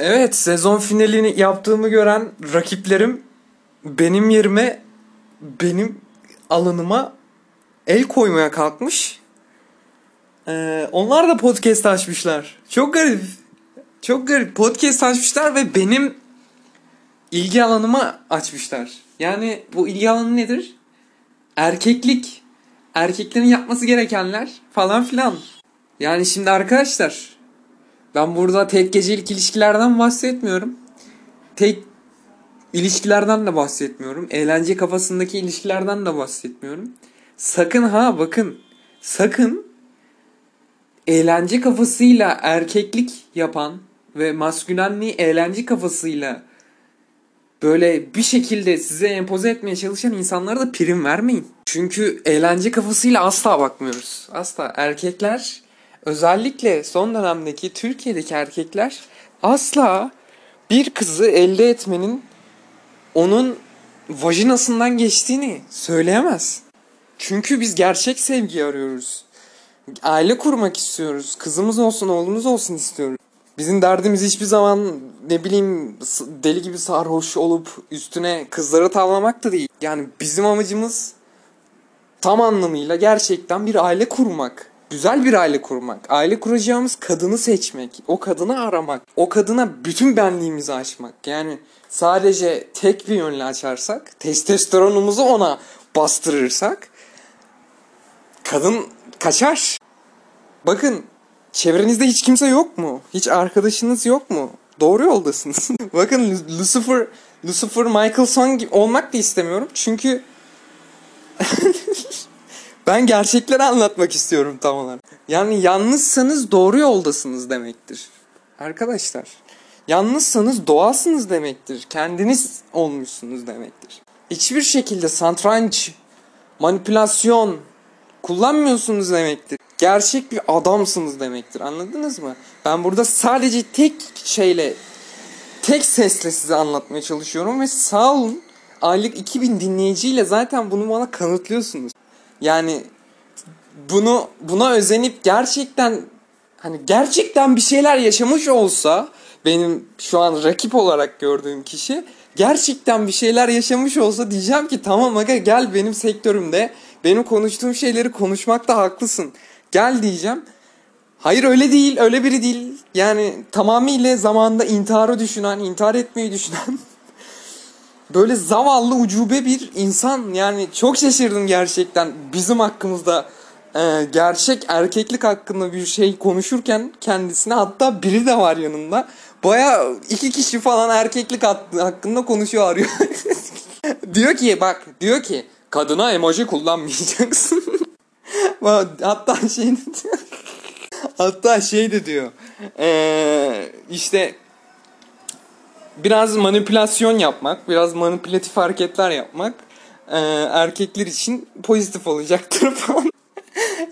Evet sezon finalini yaptığımı gören rakiplerim benim yerime benim alanıma el koymaya kalkmış. Ee, onlar da podcast açmışlar. Çok garip. Çok garip. Podcast açmışlar ve benim ilgi alanıma açmışlar. Yani bu ilgi alanı nedir? Erkeklik. Erkeklerin yapması gerekenler falan filan. Yani şimdi arkadaşlar ben burada tek gecelik ilişkilerden bahsetmiyorum. Tek ilişkilerden de bahsetmiyorum. Eğlence kafasındaki ilişkilerden de bahsetmiyorum. Sakın ha bakın. Sakın eğlence kafasıyla erkeklik yapan ve maskülenliği eğlence kafasıyla böyle bir şekilde size empoze etmeye çalışan insanlara da prim vermeyin. Çünkü eğlence kafasıyla asla bakmıyoruz. Asla. Erkekler özellikle son dönemdeki Türkiye'deki erkekler asla bir kızı elde etmenin onun vajinasından geçtiğini söyleyemez. Çünkü biz gerçek sevgi arıyoruz. Aile kurmak istiyoruz. Kızımız olsun, oğlumuz olsun istiyoruz. Bizim derdimiz hiçbir zaman ne bileyim deli gibi sarhoş olup üstüne kızları tavlamak da değil. Yani bizim amacımız tam anlamıyla gerçekten bir aile kurmak. Güzel bir aile kurmak. Aile kuracağımız kadını seçmek. O kadını aramak. O kadına bütün benliğimizi açmak. Yani sadece tek bir yönlü açarsak, testosteronumuzu ona bastırırsak kadın kaçar. Bakın çevrenizde hiç kimse yok mu? Hiç arkadaşınız yok mu? Doğru yoldasınız. Bakın Lucifer Lucifer Michael Son olmak da istemiyorum. Çünkü ben gerçekleri anlatmak istiyorum tam olarak. Yani yalnızsanız doğru yoldasınız demektir. Arkadaşlar. Yalnızsanız doğalsınız demektir. Kendiniz olmuşsunuz demektir. Hiçbir şekilde satranç, manipülasyon kullanmıyorsunuz demektir. Gerçek bir adamsınız demektir. Anladınız mı? Ben burada sadece tek şeyle, tek sesle size anlatmaya çalışıyorum ve sağ olun aylık 2000 dinleyiciyle zaten bunu bana kanıtlıyorsunuz. Yani bunu buna özenip gerçekten hani gerçekten bir şeyler yaşamış olsa benim şu an rakip olarak gördüğüm kişi gerçekten bir şeyler yaşamış olsa diyeceğim ki tamam aga gel benim sektörümde benim konuştuğum şeyleri konuşmakta haklısın. Gel diyeceğim. Hayır öyle değil, öyle biri değil. Yani tamamıyla zamanında intiharı düşünen, intihar etmeyi düşünen böyle zavallı ucube bir insan. Yani çok şaşırdım gerçekten bizim hakkımızda e, gerçek erkeklik hakkında bir şey konuşurken kendisine hatta biri de var yanında. Baya iki kişi falan erkeklik hakkında konuşuyor arıyor. diyor ki bak diyor ki kadına emoji kullanmayacaksın. hatta şey diyor. hatta şey de diyor. Ee, işte biraz manipülasyon yapmak, biraz manipülatif hareketler yapmak e, erkekler için pozitif olacaktır falan.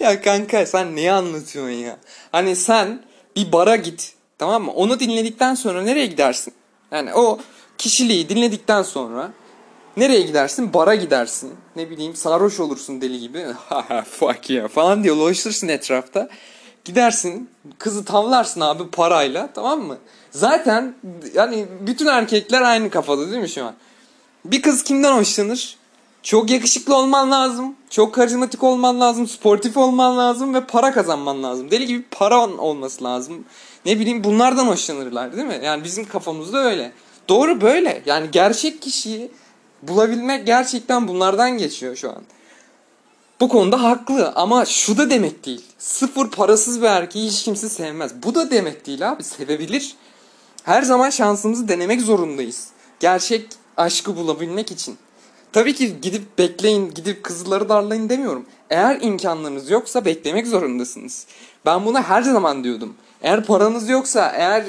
ya kanka sen neyi anlatıyorsun ya? Hani sen bir bara git tamam mı? Onu dinledikten sonra nereye gidersin? Yani o kişiliği dinledikten sonra nereye gidersin? Bara gidersin. Ne bileyim sarhoş olursun deli gibi. fuck ya falan diye dolaşırsın etrafta. Gidersin kızı tavlarsın abi parayla tamam mı? Zaten yani bütün erkekler aynı kafada değil mi şu an? Bir kız kimden hoşlanır? Çok yakışıklı olman lazım. Çok karizmatik olman lazım. Sportif olman lazım ve para kazanman lazım. Deli gibi para olması lazım. Ne bileyim bunlardan hoşlanırlar değil mi? Yani bizim kafamızda öyle. Doğru böyle. Yani gerçek kişiyi bulabilmek gerçekten bunlardan geçiyor şu an. Bu konuda haklı ama şu da demek değil. Sıfır parasız bir erkeği hiç kimse sevmez. Bu da demek değil abi. Sevebilir. Her zaman şansımızı denemek zorundayız. Gerçek aşkı bulabilmek için. Tabii ki gidip bekleyin, gidip kızları darlayın demiyorum. Eğer imkanlarınız yoksa beklemek zorundasınız. Ben bunu her zaman diyordum. Eğer paranız yoksa, eğer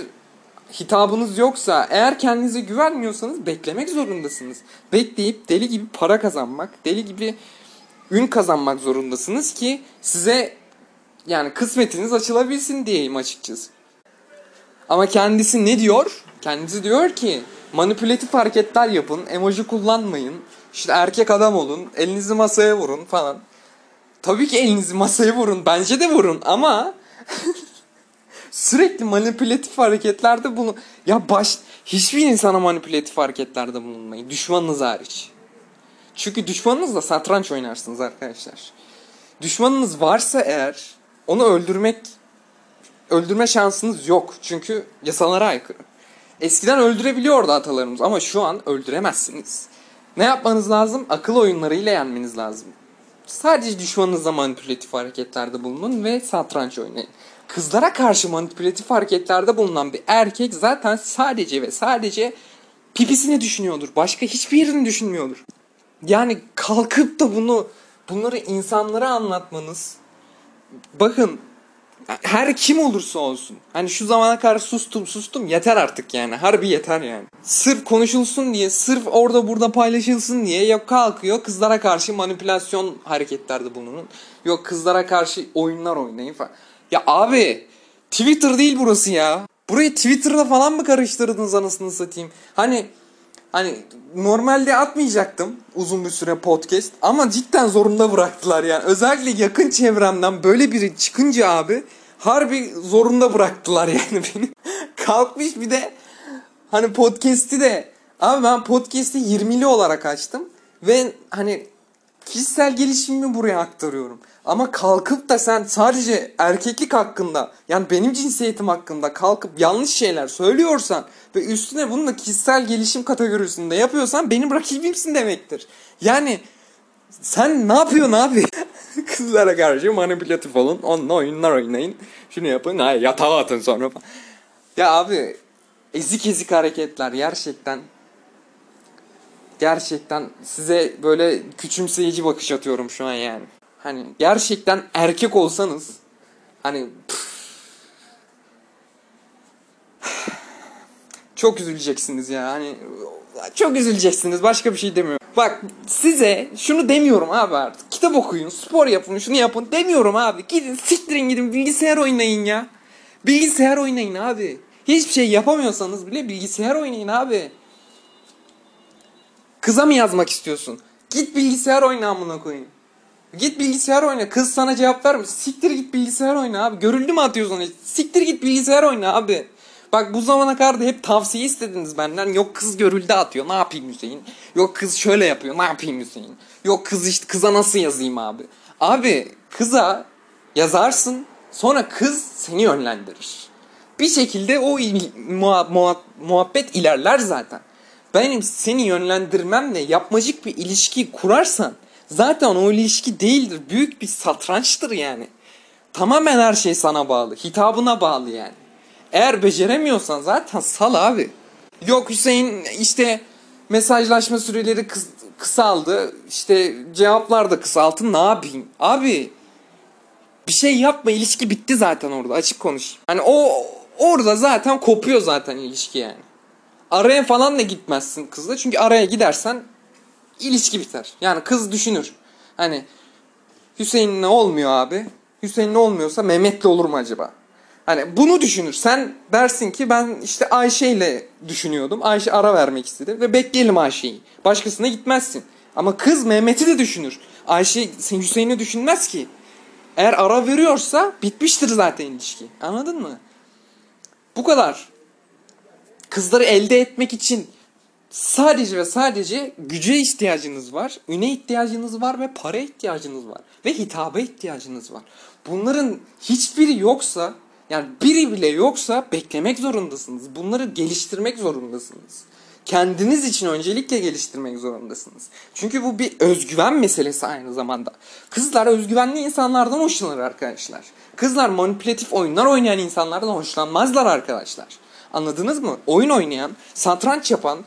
hitabınız yoksa, eğer kendinize güvenmiyorsanız beklemek zorundasınız. Bekleyip deli gibi para kazanmak, deli gibi ün kazanmak zorundasınız ki size yani kısmetiniz açılabilsin diyeyim açıkçası. Ama kendisi ne diyor? Kendisi diyor ki manipülatif hareketler yapın, emoji kullanmayın, işte erkek adam olun, elinizi masaya vurun falan. Tabii ki elinizi masaya vurun, bence de vurun ama Sürekli manipülatif hareketlerde bulun. Ya baş hiçbir insana manipülatif hareketlerde bulunmayın. Düşmanınız hariç. Çünkü düşmanınızla satranç oynarsınız arkadaşlar. Düşmanınız varsa eğer onu öldürmek öldürme şansınız yok. Çünkü yasalara aykırı. Eskiden öldürebiliyordu atalarımız ama şu an öldüremezsiniz. Ne yapmanız lazım? Akıl oyunlarıyla yenmeniz lazım. Sadece düşmanınızla manipülatif hareketlerde bulunun ve satranç oynayın. Kızlara karşı manipülatif hareketlerde bulunan bir erkek zaten sadece ve sadece pipisini düşünüyordur. Başka hiçbir yerini düşünmüyordur. Yani kalkıp da bunu bunları insanlara anlatmanız bakın her kim olursa olsun. Hani şu zamana kadar sustum sustum yeter artık yani. Harbi yeter yani. Sırf konuşulsun diye, sırf orada burada paylaşılsın diye yok kalkıyor kızlara karşı manipülasyon hareketlerde bulunun. Yok kızlara karşı oyunlar oynayın falan. Ya abi Twitter değil burası ya. Burayı Twitter'da falan mı karıştırdınız anasını satayım? Hani hani normalde atmayacaktım uzun bir süre podcast ama cidden zorunda bıraktılar yani. Özellikle yakın çevremden böyle biri çıkınca abi harbi zorunda bıraktılar yani beni. Kalkmış bir de hani podcast'i de abi ben podcast'i 20'li olarak açtım ve hani kişisel gelişimimi buraya aktarıyorum. Ama kalkıp da sen sadece erkeklik hakkında yani benim cinsiyetim hakkında kalkıp yanlış şeyler söylüyorsan ve üstüne bunu da kişisel gelişim kategorisinde yapıyorsan benim rakibimsin demektir. Yani sen ne yapıyorsun abi? Kızlara karşı manipülatif olun. Onunla oyunlar oynayın. Şunu yapın. Ha, yatağa atın sonra. Ya abi ezik ezik hareketler gerçekten gerçekten size böyle küçümseyici bakış atıyorum şu an yani. Hani gerçekten erkek olsanız hani çok üzüleceksiniz ya. Hani çok üzüleceksiniz. Başka bir şey demiyorum. Bak size şunu demiyorum abi artık. Kitap okuyun, spor yapın, şunu yapın demiyorum abi. Gidin siktirin gidin bilgisayar oynayın ya. Bilgisayar oynayın abi. Hiçbir şey yapamıyorsanız bile bilgisayar oynayın abi. Kıza mı yazmak istiyorsun? Git bilgisayar oyna amına koyayım. Git bilgisayar oyna. Kız sana cevap vermiyor. Siktir git bilgisayar oyna abi. Görüldü mü atıyorsun? Siktir git bilgisayar oyna abi. Bak bu zamana kadar da hep tavsiye istediniz benden. Yok kız görüldü atıyor. Ne yapayım Hüseyin? Yok kız şöyle yapıyor. Ne yapayım Hüseyin? Yok kız işte kıza nasıl yazayım abi? Abi kıza yazarsın. Sonra kız seni yönlendirir. Bir şekilde o muha- muha- muhabbet ilerler zaten. Benim seni yönlendirmemle yapmacık bir ilişki kurarsan zaten o ilişki değildir. Büyük bir satrançtır yani. Tamamen her şey sana bağlı. Hitabına bağlı yani. Eğer beceremiyorsan zaten sal abi. Yok Hüseyin işte mesajlaşma süreleri kıs kısaldı. İşte cevaplar da kısaltı. Ne yapayım? Abi bir şey yapma ilişki bitti zaten orada açık konuş. Hani o orada zaten kopuyor zaten ilişki yani. Araya falan da gitmezsin kızla. Çünkü araya gidersen ilişki biter. Yani kız düşünür. Hani Hüseyin'le olmuyor abi. Hüseyin'le olmuyorsa Mehmet'le olur mu acaba? Hani bunu düşünür. Sen dersin ki ben işte Ayşe ile düşünüyordum. Ayşe ara vermek istedi ve bekleyelim Ayşe'yi. Başkasına gitmezsin. Ama kız Mehmet'i de düşünür. Ayşe Hüseyin'i düşünmez ki. Eğer ara veriyorsa bitmiştir zaten ilişki. Anladın mı? Bu kadar. Kızları elde etmek için sadece ve sadece güce ihtiyacınız var, üne ihtiyacınız var ve para ihtiyacınız var ve hitaba ihtiyacınız var. Bunların hiçbiri yoksa yani biri bile yoksa beklemek zorundasınız. Bunları geliştirmek zorundasınız. Kendiniz için öncelikle geliştirmek zorundasınız. Çünkü bu bir özgüven meselesi aynı zamanda. Kızlar özgüvenli insanlardan hoşlanır arkadaşlar. Kızlar manipülatif oyunlar oynayan insanlardan hoşlanmazlar arkadaşlar. Anladınız mı? Oyun oynayan, satranç yapan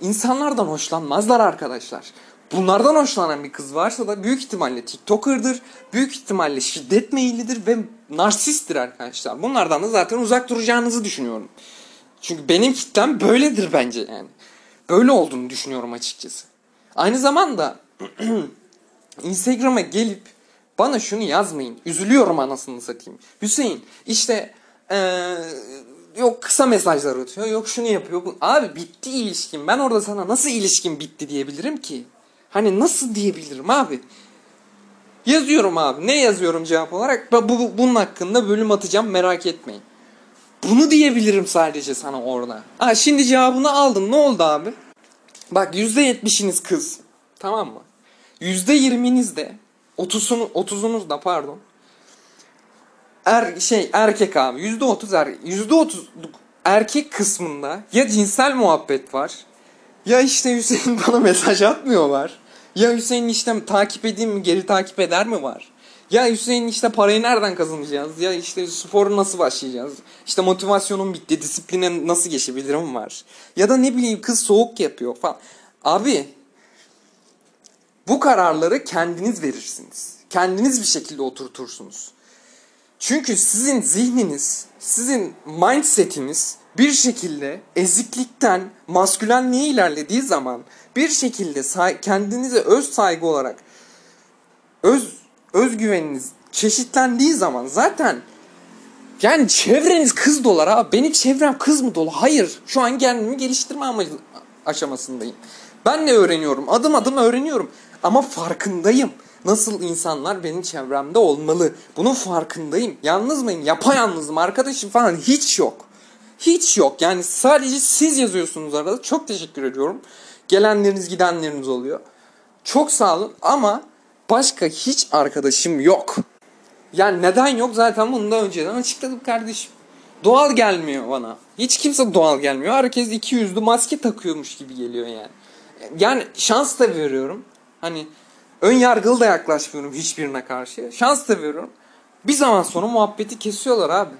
insanlardan hoşlanmazlar arkadaşlar. Bunlardan hoşlanan bir kız varsa da büyük ihtimalle TikToker'dır. Büyük ihtimalle şiddet meyillidir ve narsisttir arkadaşlar. Bunlardan da zaten uzak duracağınızı düşünüyorum. Çünkü benim kitlem böyledir bence yani. Böyle olduğunu düşünüyorum açıkçası. Aynı zamanda Instagram'a gelip bana şunu yazmayın. Üzülüyorum anasını satayım. Hüseyin işte ee, yok kısa mesajlar atıyor. Yok şunu yapıyor. Abi bitti ilişkin. Ben orada sana nasıl ilişkin bitti diyebilirim ki? Hani nasıl diyebilirim abi? Yazıyorum abi. Ne yazıyorum cevap olarak? Bu, bu, bunun hakkında bölüm atacağım merak etmeyin. Bunu diyebilirim sadece sana orada. Ha şimdi cevabını aldım. Ne oldu abi? Bak %70'iniz kız. Tamam mı? %20'niz de 30'unu 30'unuz da pardon. Er, şey erkek abi %30 er, %30 erkek kısmında ya cinsel muhabbet var ya işte Hüseyin bana mesaj atmıyorlar. Ya Hüseyin işte takip edeyim mi geri takip eder mi var. Ya Hüseyin işte parayı nereden kazanacağız? Ya işte sporu nasıl başlayacağız? İşte motivasyonum bitti, disipline nasıl geçebilirim var. Ya da ne bileyim kız soğuk yapıyor falan. Abi bu kararları kendiniz verirsiniz. Kendiniz bir şekilde oturtursunuz. Çünkü sizin zihniniz, sizin mindsetiniz bir şekilde eziklikten maskülenliğe ilerlediği zaman bir şekilde kendinize öz saygı olarak öz özgüveniniz çeşitlendiği zaman zaten yani çevreniz kız dolar ha. Benim çevrem kız mı dolu? Hayır. Şu an kendimi geliştirme amacı aşamasındayım. Ben de öğreniyorum. Adım adım öğreniyorum. Ama farkındayım. Nasıl insanlar benim çevremde olmalı. Bunun farkındayım. Yalnız mıyım? Yapayalnızım. Arkadaşım falan hiç yok. Hiç yok. Yani sadece siz yazıyorsunuz arada. Çok teşekkür ediyorum. Gelenleriniz gidenleriniz oluyor. Çok sağ olun ama başka hiç arkadaşım yok. Yani neden yok zaten bunu da önceden açıkladım kardeşim. Doğal gelmiyor bana. Hiç kimse doğal gelmiyor. Herkes iki yüzlü maske takıyormuş gibi geliyor yani. Yani şans da veriyorum. Hani ön yargılı da yaklaşmıyorum hiçbirine karşı. Şans da veriyorum. Bir zaman sonra muhabbeti kesiyorlar abi.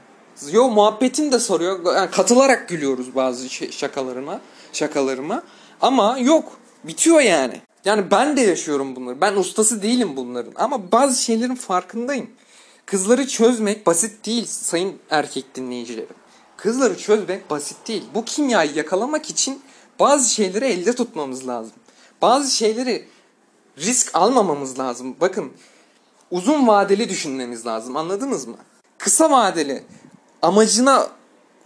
Yo muhabbetin de soruyor. Yani katılarak gülüyoruz bazı şakalarına, şakalarıma. Ama yok. Bitiyor yani. Yani ben de yaşıyorum bunları. Ben ustası değilim bunların. Ama bazı şeylerin farkındayım. Kızları çözmek basit değil sayın erkek dinleyicilerim. Kızları çözmek basit değil. Bu kimyayı yakalamak için bazı şeyleri elde tutmamız lazım. Bazı şeyleri risk almamamız lazım. Bakın uzun vadeli düşünmemiz lazım. Anladınız mı? Kısa vadeli amacına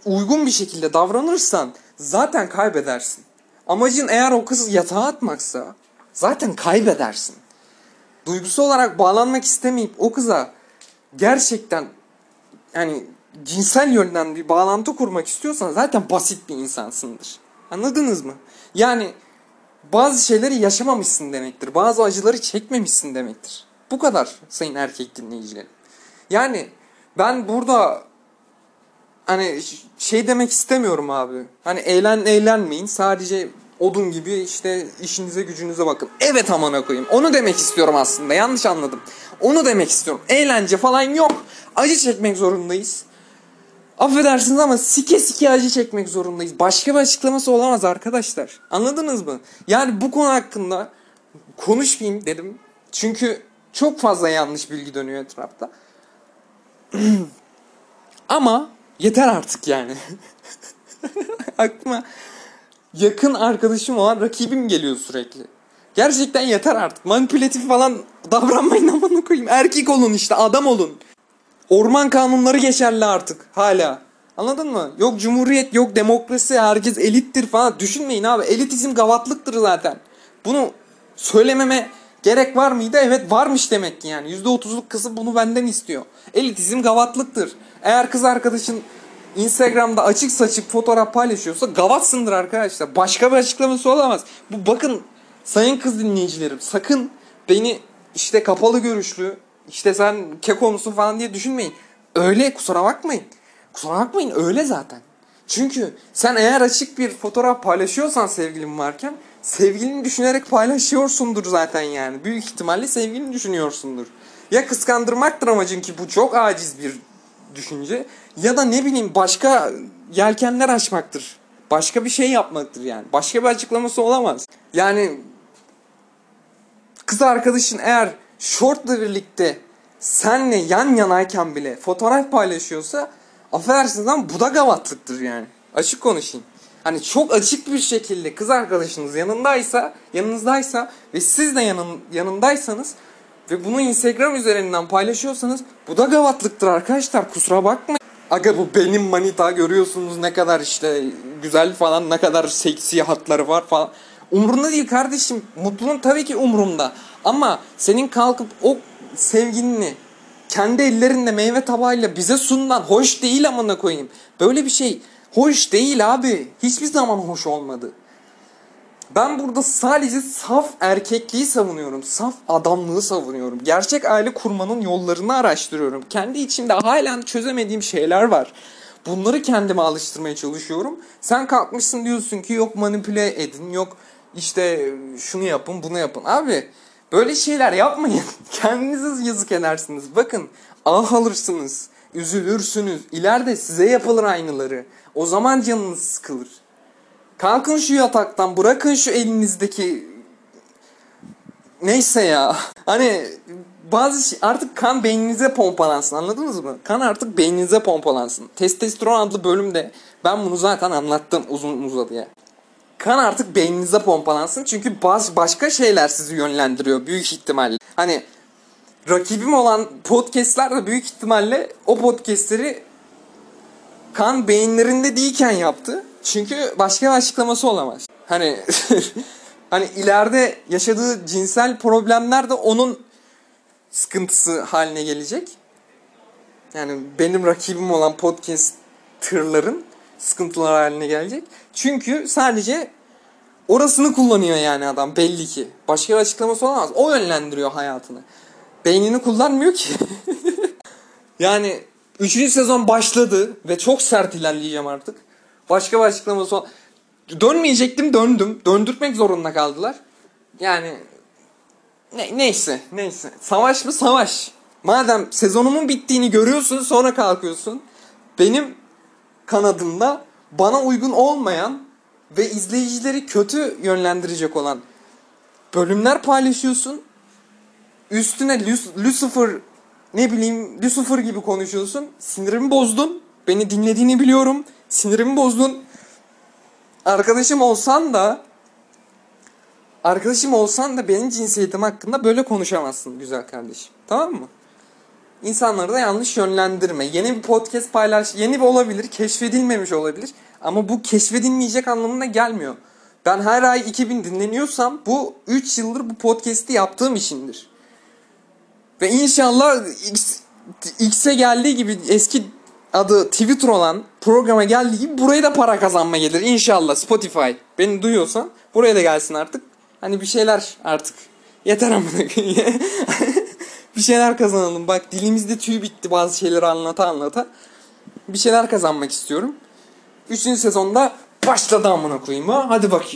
uygun bir şekilde davranırsan zaten kaybedersin. Amacın eğer o kızı yatağa atmaksa zaten kaybedersin. Duygusu olarak bağlanmak istemeyip o kıza gerçekten yani cinsel yönden bir bağlantı kurmak istiyorsan zaten basit bir insansındır. Anladınız mı? Yani bazı şeyleri yaşamamışsın demektir. Bazı acıları çekmemişsin demektir. Bu kadar sayın erkek dinleyicilerim. Yani ben burada hani şey demek istemiyorum abi. Hani eğlen eğlenmeyin. Sadece odun gibi işte işinize gücünüze bakın. Evet amına koyayım. Onu demek istiyorum aslında. Yanlış anladım. Onu demek istiyorum. Eğlence falan yok. Acı çekmek zorundayız. Affedersiniz ama sike sike acı çekmek zorundayız. Başka bir açıklaması olamaz arkadaşlar. Anladınız mı? Yani bu konu hakkında konuşmayayım dedim. Çünkü çok fazla yanlış bilgi dönüyor etrafta. ama yeter artık yani. Aklıma yakın arkadaşım olan rakibim geliyor sürekli. Gerçekten yeter artık. Manipülatif falan davranmayın amına koyayım. Erkek olun işte adam olun. Orman kanunları geçerli artık hala. Anladın mı? Yok cumhuriyet, yok demokrasi, herkes elittir falan. Düşünmeyin abi. Elitizm gavatlıktır zaten. Bunu söylememe gerek var mıydı? Evet varmış demek ki yani. %30'luk kızı bunu benden istiyor. Elitizm gavatlıktır. Eğer kız arkadaşın Instagram'da açık saçık fotoğraf paylaşıyorsa gavatsındır arkadaşlar. Başka bir açıklaması olamaz. Bu bakın sayın kız dinleyicilerim sakın beni işte kapalı görüşlü işte sen keko musun falan diye düşünmeyin. Öyle kusura bakmayın. Kusura bakmayın öyle zaten. Çünkü sen eğer açık bir fotoğraf paylaşıyorsan sevgilin varken sevgilini düşünerek paylaşıyorsundur zaten yani. Büyük ihtimalle sevgilini düşünüyorsundur. Ya kıskandırmaktır amacın ki bu çok aciz bir düşünce. Ya da ne bileyim başka yelkenler açmaktır. Başka bir şey yapmaktır yani. Başka bir açıklaması olamaz. Yani kız arkadaşın eğer shortla birlikte senle yan yanayken bile fotoğraf paylaşıyorsa affedersiniz ama bu da gavatlıktır yani. Açık konuşayım. Hani çok açık bir şekilde kız arkadaşınız yanındaysa, yanınızdaysa ve siz de yanın, yanındaysanız ve bunu Instagram üzerinden paylaşıyorsanız bu da gavatlıktır arkadaşlar. Kusura bakmayın. Aga bu benim manita görüyorsunuz ne kadar işte güzel falan ne kadar seksi hatları var falan. Umrunda değil kardeşim. Mutluluğun tabii ki umrumda. Ama senin kalkıp o sevgilini kendi ellerinle meyve tabağıyla bize sunulan hoş değil amına koyayım. Böyle bir şey hoş değil abi. Hiçbir zaman hoş olmadı. Ben burada sadece saf erkekliği savunuyorum. Saf adamlığı savunuyorum. Gerçek aile kurmanın yollarını araştırıyorum. Kendi içimde halen çözemediğim şeyler var. Bunları kendime alıştırmaya çalışıyorum. Sen kalkmışsın diyorsun ki yok manipüle edin, yok işte şunu yapın, bunu yapın. Abi böyle şeyler yapmayın. Kendinize yazık edersiniz. Bakın ah alırsınız, üzülürsünüz. İleride size yapılır aynıları. O zaman canınız sıkılır. Kalkın şu yataktan bırakın şu elinizdeki neyse ya. Hani bazı şey, artık kan beyninize pompalansın anladınız mı? Kan artık beyninize pompalansın. Testosteron adlı bölümde ben bunu zaten anlattım uzun uzadıya. Kan artık beyninize pompalansın çünkü baş, başka şeyler sizi yönlendiriyor büyük ihtimalle. Hani rakibim olan podcastler de büyük ihtimalle o podcastleri kan beyinlerinde değilken yaptı. Çünkü başka bir açıklaması olamaz. Hani hani ileride yaşadığı cinsel problemler de onun sıkıntısı haline gelecek. Yani benim rakibim olan podcasterların sıkıntılar haline gelecek. Çünkü sadece orasını kullanıyor yani adam belli ki. Başka bir açıklaması olamaz. O yönlendiriyor hayatını. Beynini kullanmıyor ki. yani 3. sezon başladı ve çok sert ilerleyeceğim artık. Başka bir açıklaması ol- Dönmeyecektim döndüm. Döndürtmek zorunda kaldılar. Yani ne, neyse neyse. Savaş mı savaş. Madem sezonumun bittiğini görüyorsun sonra kalkıyorsun. Benim kanadımda bana uygun olmayan ve izleyicileri kötü yönlendirecek olan bölümler paylaşıyorsun. Üstüne Luc- Lucifer ne bileyim Lucifer gibi konuşuyorsun. Sinirimi bozdun. Beni dinlediğini biliyorum. Sinirimi bozdun. Arkadaşım olsan da arkadaşım olsan da benim cinsiyetim hakkında böyle konuşamazsın güzel kardeşim. Tamam mı? İnsanları da yanlış yönlendirme. Yeni bir podcast paylaş. Yeni bir olabilir. Keşfedilmemiş olabilir. Ama bu keşfedilmeyecek anlamına gelmiyor. Ben her ay 2000 dinleniyorsam bu 3 yıldır bu podcast'i yaptığım içindir. Ve inşallah X'e geldiği gibi eski adı Twitter olan programa geldiği gibi buraya da para kazanma gelir. İnşallah Spotify. Beni duyuyorsan buraya da gelsin artık. Hani bir şeyler artık. Yeter amına. bir şeyler kazanalım. Bak dilimizde tüy bitti bazı şeyleri anlata anlata. Bir şeyler kazanmak istiyorum. Üçüncü sezonda başladı amına koyayım ha. Hadi bakayım.